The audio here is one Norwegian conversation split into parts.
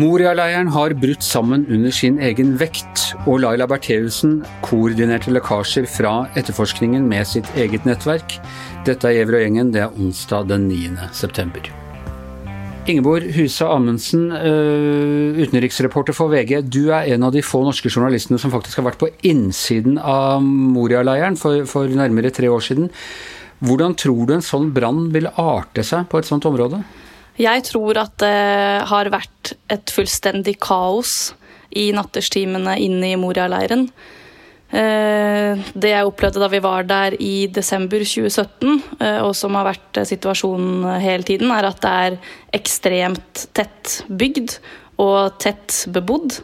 Moria-leiren har brutt sammen under sin egen vekt, og Laila Bertheussen koordinerte lekkasjer fra etterforskningen med sitt eget nettverk. Dette er Gjever og gjengen, det er onsdag den 9. september. Ingeborg Huse Amundsen, eh, utenriksreporter for VG. Du er en av de få norske journalistene som faktisk har vært på innsiden av Moria-leiren for, for nærmere tre år siden. Hvordan tror du en sånn brann vil arte seg på et sånt område? Jeg tror at det har vært et fullstendig kaos i natterstimene inne i Moria-leiren. Eh, det jeg opplevde da vi var der i desember 2017, eh, og som har vært situasjonen hele tiden, er at det er ekstremt tett bygd og tett bebodd.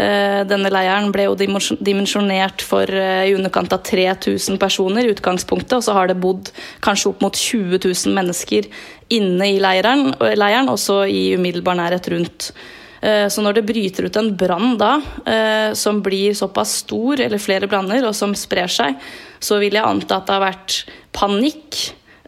Eh, denne leiren ble jo dimensjonert for eh, i underkant av 3000 personer i utgangspunktet, og så har det bodd kanskje opp mot 20 000 mennesker inne i leiren, leiren også i umiddelbar nærhet rundt. Eh, så når det bryter ut en brann da, som blir såpass stor, eller flere branner, og som sprer seg, så vil jeg anta at det har vært panikk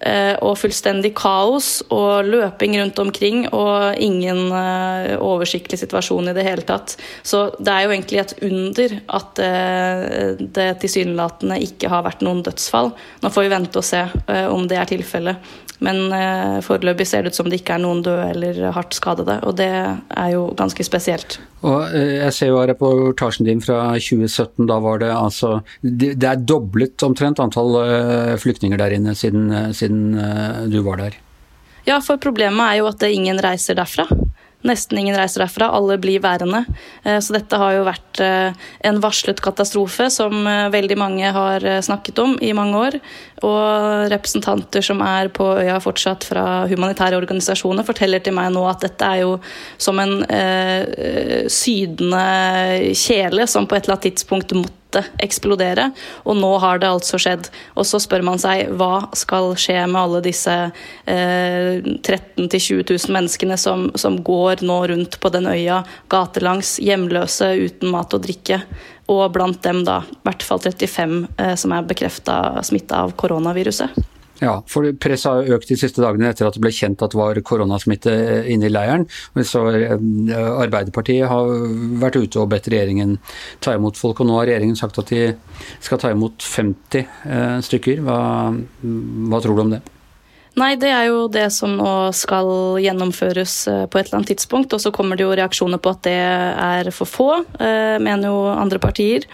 Eh, og fullstendig kaos og løping rundt omkring og ingen eh, oversiktlig situasjon i det hele tatt. Så det er jo egentlig et under at eh, det tilsynelatende ikke har vært noen dødsfall. Nå får vi vente og se om det er tilfellet. Men foreløpig ser det ut som det ikke er noen døde eller hardt skadede, og det er jo ganske spesielt. Og Jeg ser jo av reportasjen din fra 2017, da var det altså Det er doblet omtrent antall flyktninger der inne siden, siden siden eh, du var der? Ja, for problemet er jo at ingen reiser derfra. Nesten ingen reiser derfra, alle blir værende. Eh, så dette har jo vært eh, en varslet katastrofe som veldig mange har snakket om i mange år. Og representanter som er på øya fortsatt fra humanitære organisasjoner, forteller til meg nå at dette er jo som en eh, sydende kjele som på et eller annet tidspunkt måtte måtte eksplodere, og nå har det altså skjedd. Og så spør man seg hva skal skje med alle disse eh, 13 000-20 000 menneskene som, som går nå rundt på den øya gatelangs, hjemløse, uten mat og drikke. Og blant dem da i hvert fall 35 eh, som er bekrefta smitta av koronaviruset. Ja, for presset har økt de siste dagene etter at det ble kjent at det var koronasmitte inne i leiren. Så eh, Arbeiderpartiet har vært ute og bedt regjeringen ta imot folk, og nå har regjeringen sagt at de skal ta imot 50 eh, stykker. Hva, hva tror du om det? Nei, det er jo det som nå skal gjennomføres eh, på et eller annet tidspunkt. Og så kommer det jo reaksjoner på at det er for få, eh, mener jo andre partier.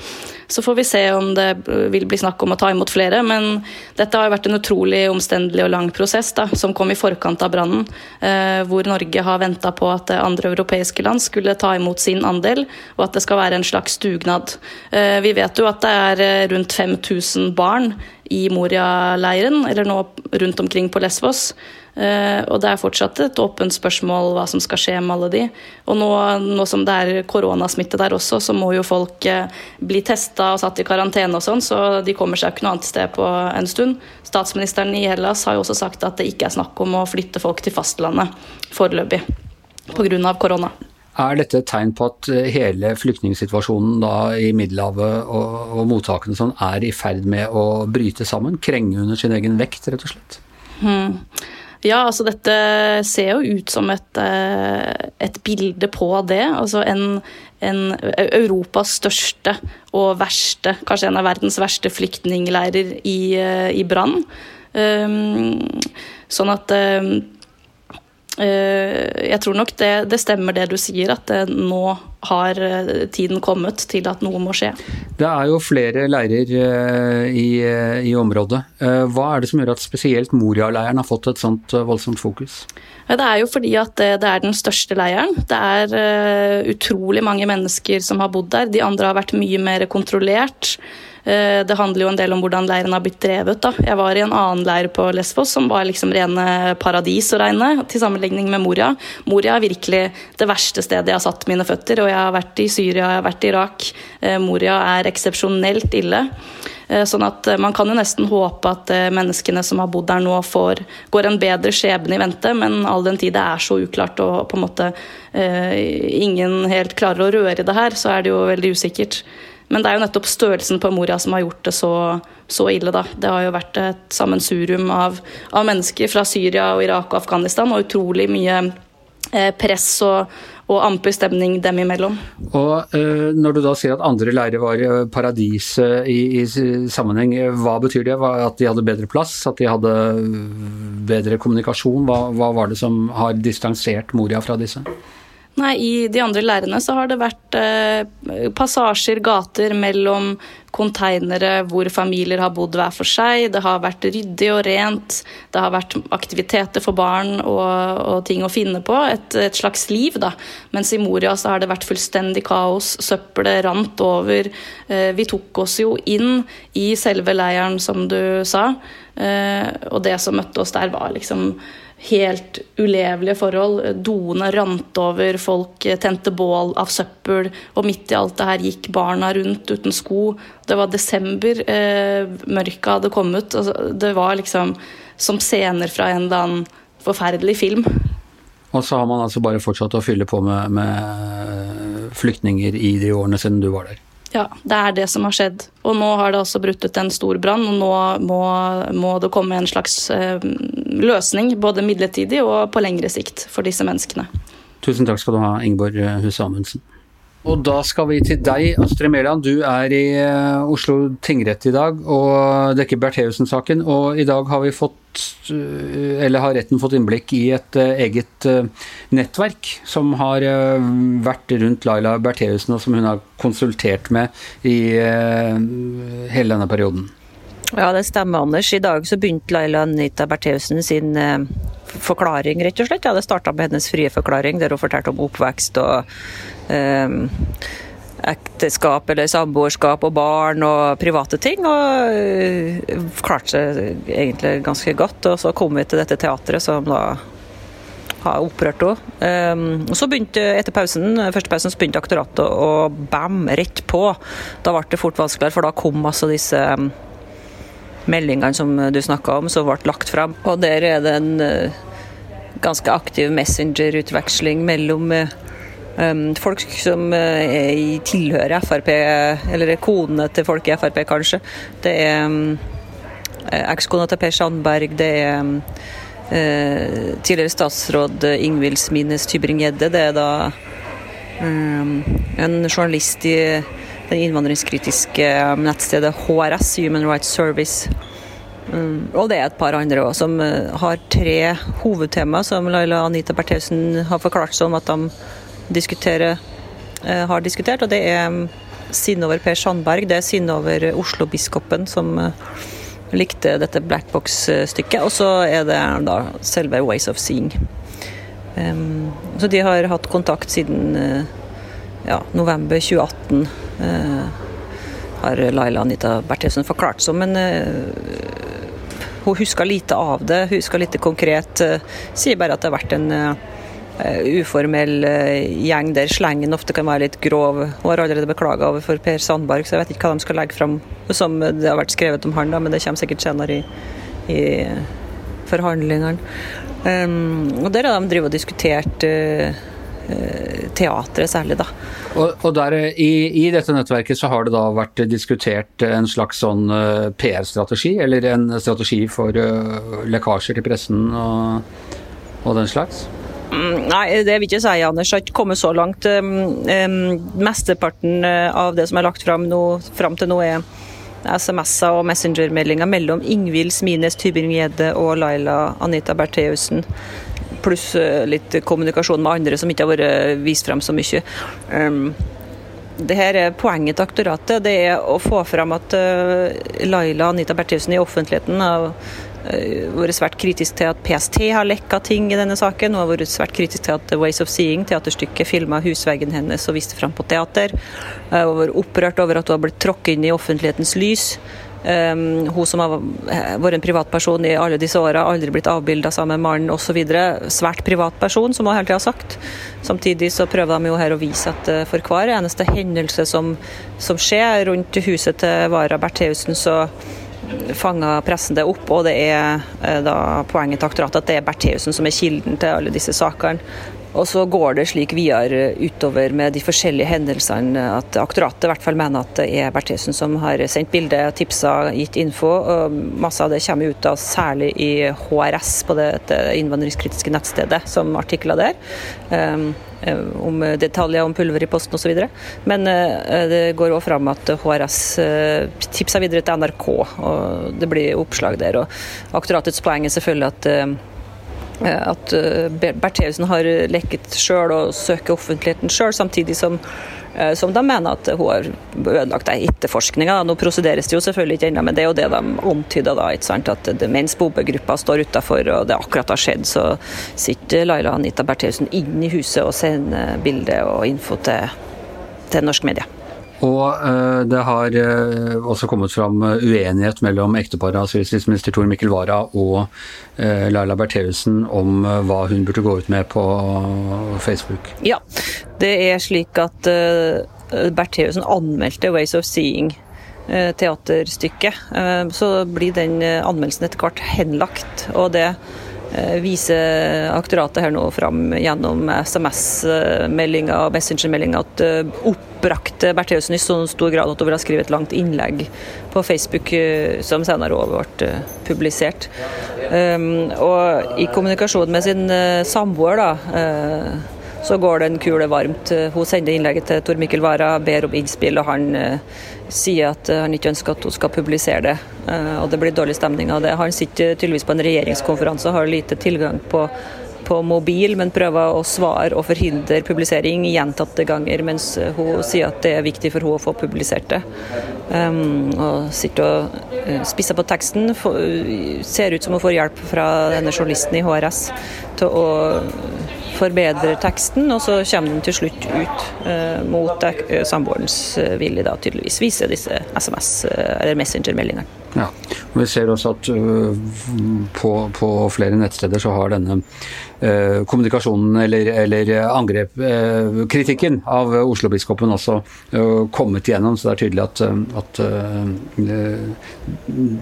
Så får vi se om det vil bli snakk om å ta imot flere. Men dette har jo vært en utrolig omstendelig og lang prosess da, som kom i forkant av brannen. Eh, hvor Norge har venta på at andre europeiske land skulle ta imot sin andel, og at det skal være en slags dugnad. Vi vet jo at det er rundt 5000 barn i Moria-leiren, eller nå rundt omkring på Lesvos. Uh, og det er fortsatt et åpent spørsmål hva som skal skje med alle de. Og nå, nå som det er koronasmitte der også, så må jo folk uh, bli testa og satt i karantene og sånn, så de kommer seg ikke noe annet sted på en stund. Statsministeren i Hellas har jo også sagt at det ikke er snakk om å flytte folk til fastlandet foreløpig pga. korona. Er dette et tegn på at eh, hele flyktningsituasjonen i Middelhavet og, og mottakene sånn er i ferd med å bryte sammen? Krenge under sin egen vekt, rett og slett? Hmm. Ja, altså dette ser jo ut som et, eh, et bilde på det. Altså en, en, Europas største og verste, kanskje en av verdens verste flyktningleirer i, eh, i brann. Um, sånn at um, jeg tror nok det, det, stemmer det du sier, at det, nå har eh, tiden kommet til at noe må skje. Det er jo flere leirer eh, i, i området. Hva er det som gjør at spesielt Moria-leiren har fått et sånt voldsomt fokus? Det er jo fordi at det, er den største leiren. Det er utrolig mange mennesker som har bodd der. De andre har vært mye mer kontrollert. Eh, det handler jo en del om hvordan leiren har blitt drevet. Da. Jeg var i en annen leir på Lesvos som var liksom rene paradis å regne, til sammenligning med Moria. Moria er virkelig det verste stedet jeg har satt mine føtter, og jeg har vært i Syria, jeg har vært i Irak. Eh, Moria er eksepsjonelt ille. Eh, sånn at Man kan jo nesten håpe at menneskene som har bodd der nå, får, går en bedre skjebne i vente, men all den tid det er så uklart og på en måte eh, ingen helt klarer å røre i det her, så er det jo veldig usikkert. Men det er jo nettopp størrelsen på Moria som har gjort det så så ille, da. Det har jo vært et sammensurium av, av mennesker fra Syria og Irak og Afghanistan, og utrolig mye eh, press og, og amper stemning dem imellom. Og uh, Når du da sier at andre leirer var paradiset i, i, sammenheng, hva betyr det? At de hadde bedre plass? At de hadde bedre kommunikasjon? Hva, hva var det som har distansert Moria fra disse? Nei, I de andre leirene så har det vært eh, passasjer, gater mellom konteinere hvor familier har bodd hver for seg. Det har vært ryddig og rent. Det har vært aktiviteter for barn og, og ting å finne på. Et, et, slags liv, da. Mens i Moria så har det vært fullstendig kaos. Søppelet rant over. Eh, vi tok oss jo inn i selve leiren, som du sa. Eh, og det som møtte oss der, var liksom helt ulevelige forhold. Doene rant over, folk tente bål av søppel, og midt i alt det her gikk barna rundt uten sko. Det var desember, eh, mørket hadde kommet. Altså, det var liksom som scener fra en eller annen forferdelig film. Og så har man altså bare fortsatt å fylle på med, med flyktninger i de årene siden du var der? Ja, det er det som har skjedd. Og nå har det altså brutt ut en stor brann, og nå må, må, det komme en slags eh, løsning, både midlertidig og på lengre sikt, for disse menneskene. Tusen takk skal du ha, Ingeborg Huse Amundsen. Og da skal vi til deg, Astrid Mæland. Du er i uh, Oslo tingrett i dag og dekker Bertheussen-saken. Og i dag har vi fått, uh, eller har retten fått innblikk i et uh, eget nettverk som har vært rundt Laila Bertheussen, og som hun har konsultert med i hele denne perioden. Ja, det stemmer, Anders. I dag så begynte Laila Anita Bertheussen sin forklaring, rett og slett. Ja, det starta med hennes frie forklaring, der hun fortalte om oppvekst og eh, ekteskap eller samboerskap og barn og private ting. Og uh, klarte seg egentlig ganske godt. Og så kom vi til dette teatret som da har opprørt henne. Um, så begynte, etter pausen, første pausen så begynte aktoratet og bam, rett på. Da ble det fort vanskeligere, for da kom altså disse um, meldingene som du snakka om, som ble lagt fram. Og der er det en uh, ganske aktiv messenger-utveksling mellom uh, folk som uh, tilhører Frp, eller konene til folk i Frp, kanskje. Det er um, ekskona til Per Sandberg, det er uh, tidligere statsråd Ingvild Smines Tybring-Gjedde. Det er da um, en journalist i det innvandringskritiske nettstedet HRS, Human Rights Service. Mm. og det er et par andre òg som har tre hovedtema som Laila Anita Bertheussen har forklart som at de diskutere, eh, har diskutert. Og det er mm, sinne over Per Sandberg, det er sinne over Oslo-biskopen som eh, likte dette blackbox-stykket. Og så er det da selve Ways of Seeing. Så de har hatt kontakt siden uh, ja, november 2018, uh, har Laila Anita Bertheussen forklart som. Men hun husker lite av det, husker lite konkret. sier bare at det har vært en Eh, uformell eh, gjeng der slengen ofte kan være litt grov. Hun har allerede beklaga overfor Per Sandberg, så jeg vet ikke hva de skal legge fram som det har vært skrevet om han, da, men det kommer sikkert senere i, i forhandlingene. Um, og Der har de drevet og diskutert uh, teatret særlig, da. Og, og der, i, i, dette nettverket så har det da vært diskutert en slags sånn uh, PR-strategi, eller en strategi for uh, lekkasjer til pressen og, og den slags? Mm, nei, det vil ikke si, Anders. Jeg har ikke kommet så langt. Mesteparten eh, av det som er lagt fram, fram til nå, er SMS-er og messengermeldinger mellom Ingvild Smines Tybring-Gjedde og Laila Anita Bertheussen. Pluss eh, litt kommunikasjon med andre som ikke har vært vist fram så mye. Det her er Poenget til aktoratet det er å få fram at eh, Laila Anita Bertheussen i offentligheten har Eh, vært svært kritisk til at PST har lekka ting i denne saken. Hun har vært svært kritisk til at Ways of Seeing, teaterstykket, filma husveggen hennes og viste fram på teater. Hun har vært opprørt over at hun har blitt tråkket inn i offentlighetens lys. Um, hun som har vært en privatperson i alle disse åra, aldri blitt avbilda sammen med mannen osv. Svært privatperson, som hun hele tida har sagt. Samtidig så prøver de jo her å vise at uh, for hver eneste hendelse som, som skjer rundt huset til Vara Bertheussen, så fanger pressen det opp, og det er eh, da poenget til aktoratet at det er Bertheussen som er kilden til alle disse sakene. Og så går det slik videre utover med de forskjellige hendelsene at aktoratet i hvert fall mener at det er Bertheussen som har sendt bilde, tipsa, gitt info. og Masse av det kommer ut av særlig i HRS, på det, innvandringskritiske nettstedet, som artikler der. Um, om detaljer om pulver i posten osv. Men uh, det går òg fram at HRS uh, tipsa videre til NRK, og det blir oppslag der. og Aktoratets poeng er selvfølgelig at Eh, at eh, Bertheussen har lekket sjøl og søker offentligheten sjøl, samtidig som, eh, som, de mener at hun har ødelagt etterforskninga. Nå prosederes det jo selvfølgelig ikke ennå, men det er jo det de antyder da. ikke sant? At mens Bobe-gruppa står utafor og det akkurat har skjedd, så sitter Laila Anita Bertheussen inn i huset og sender bilde og info til, til norsk media. Og uh, det har uh, også kommet fram eh, uenighet mellom ekteparet av justisminister Tor Mikkel Wara og Laila Bertheussen om hva hun burde gå ut med på Facebook. Ja, det er slik at Bertheussen anmeldte Ways of Seeing teaterstykket. Så blir den anmeldelsen etter hvert henlagt. og det Eh, viser aktoratet her nå fram gjennom SMS-meldinger og Messenger-meldinger at eh, oppbrakte Bertheussen i så stor grad at hun ville skrive et langt innlegg på Facebook eh, som senere òg ble publisert. Og i kommunikasjon med sin samboer, da så går det en kule varmt. Hun sender innlegget til Tor Mikkel Wara, ber om innspill, og han uh, sier at uh, han ikke ønsker at hun skal publisere det. Og det blir dårlig stemning av det. Han sitter tydeligvis på en regjeringskonferanse og har lite tilgang på, på mobil, men prøver å svare og forhindre publisering gjentatte ganger, mens hun sier at det er viktig for henne å få publisert det. Um, og sitter og spisser på teksten. Ser ut som hun får hjelp fra denne journalisten i HRS til å forbedrer teksten, og så kommer den til slutt ut eh, mot eh, samboerens eh, vilje, da tydeligvis vise disse SMS- eh, eller Messenger-meldingene. Ja, og Vi ser også at uh, på, på, flere nettsteder så har denne uh, kommunikasjonen eller, eller angrep, uh, kritikken av Oslo-biskopen også kommet igjennom, så det er tydelig at, at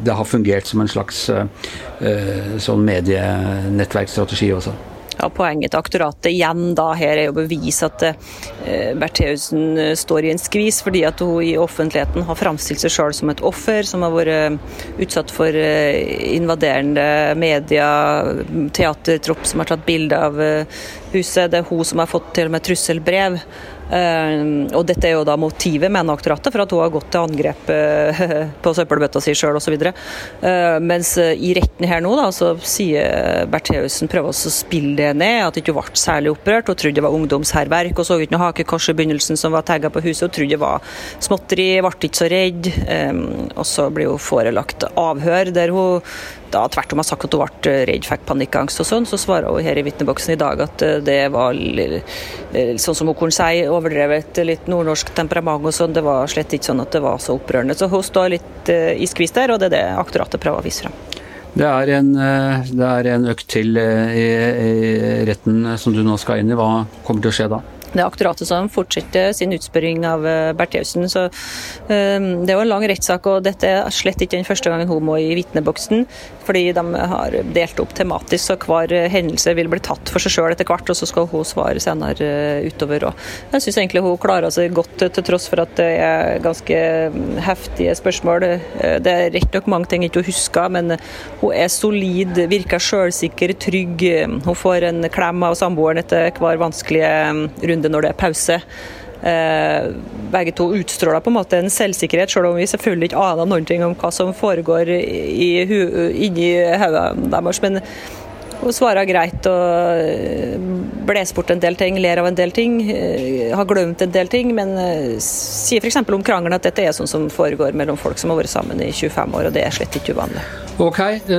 det har fungert som en slags sånn medienettverksstrategi også. Ja, Poenget til aktoratet igjen da her er å bevise at eh, Bertheussen eh, står i en skvis, fordi at hun i offentligheten har framstilt seg sjøl som et offer, som har vært eh, utsatt for invaderende media, teatertropp som har tatt bilde av huset. Det er hun som har fått til og med trusselbrev. Uh, og dette er jo da motivet, mener aktoratet, for at hun har gått til angrep uh, på søppelbøtta si sjøl osv. Uh, mens uh, i retten her nå, da, så sier Bertheussen prøver å spille det ned, at hun ikke ble særlig opprørt. Hun trodde det var ungdomshærverk, og så ikke noe hakekors i begynnelsen som var tagga på huset. Hun trodde det var småtteri, ble ikke så redd. Um, og så blir hun forelagt avhør der hun da tvert om har sagt at hun ble redd, fikk panikkangst og sånn, så svarer hun her i vitneboksen i dag at eh, det var eh, sånn som hun kunne si, overdrevet litt nordnorsk temperament og sånn. Det var slett ikke sånn at det var så opprørende. Så hun står litt eh, i skvis der, og det er det aktoratet prøver å vise frem. Det er, en, det er en økt til i, i retten som du nå skal inn i. Hva kommer til å skje da? Det aktoratet som fortsetter sin utspørring av eh, Bertheussen. Så um, det er jo en lang rettssak, og dette er slett ikke den første gangen hun må i vitneboksen. Fordi de har delt opp tematisk, så hver hendelse vil bli tatt for seg sjøl etter hvert, og så skal hun svare senere eh, utover. Og jeg syns egentlig hun klarer seg godt, til tross for at det er ganske mm, heftige spørsmål. Det er rett nok mange ting ikke husker, men hun er solid, virker sjølsikker, trygg. Hun får en klem av samboeren etter hver vanskelige mm, runde runde når det er pause. Eh, begge to utstråler på en måte en selvsikkerhet, selv om vi selvfølgelig ikke aner noe om hva som foregår i, inni hodet deres. Men hun svarer greit og eh, blåser bort en del ting, ler av en del ting. Eh, har glemt en del ting, men eh, sier f.eks. om krangelen at dette er sånn som foregår mellom folk som har vært sammen i 25 år, og det er slett ikke uvanlig. Ok,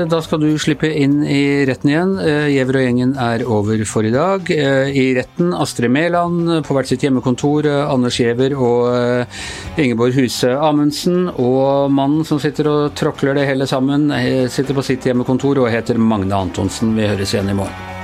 da skal du slippe inn i retten igjen. Gjever og gjengen er over for i dag. I retten Astrid Mæland på hvert sitt hjemmekontor, Anders Gjever og Ingeborg Huse Amundsen. Og mannen som sitter og tråkler det hele sammen, sitter på sitt hjemmekontor og heter Magne Antonsen. Vi høres igjen i morgen.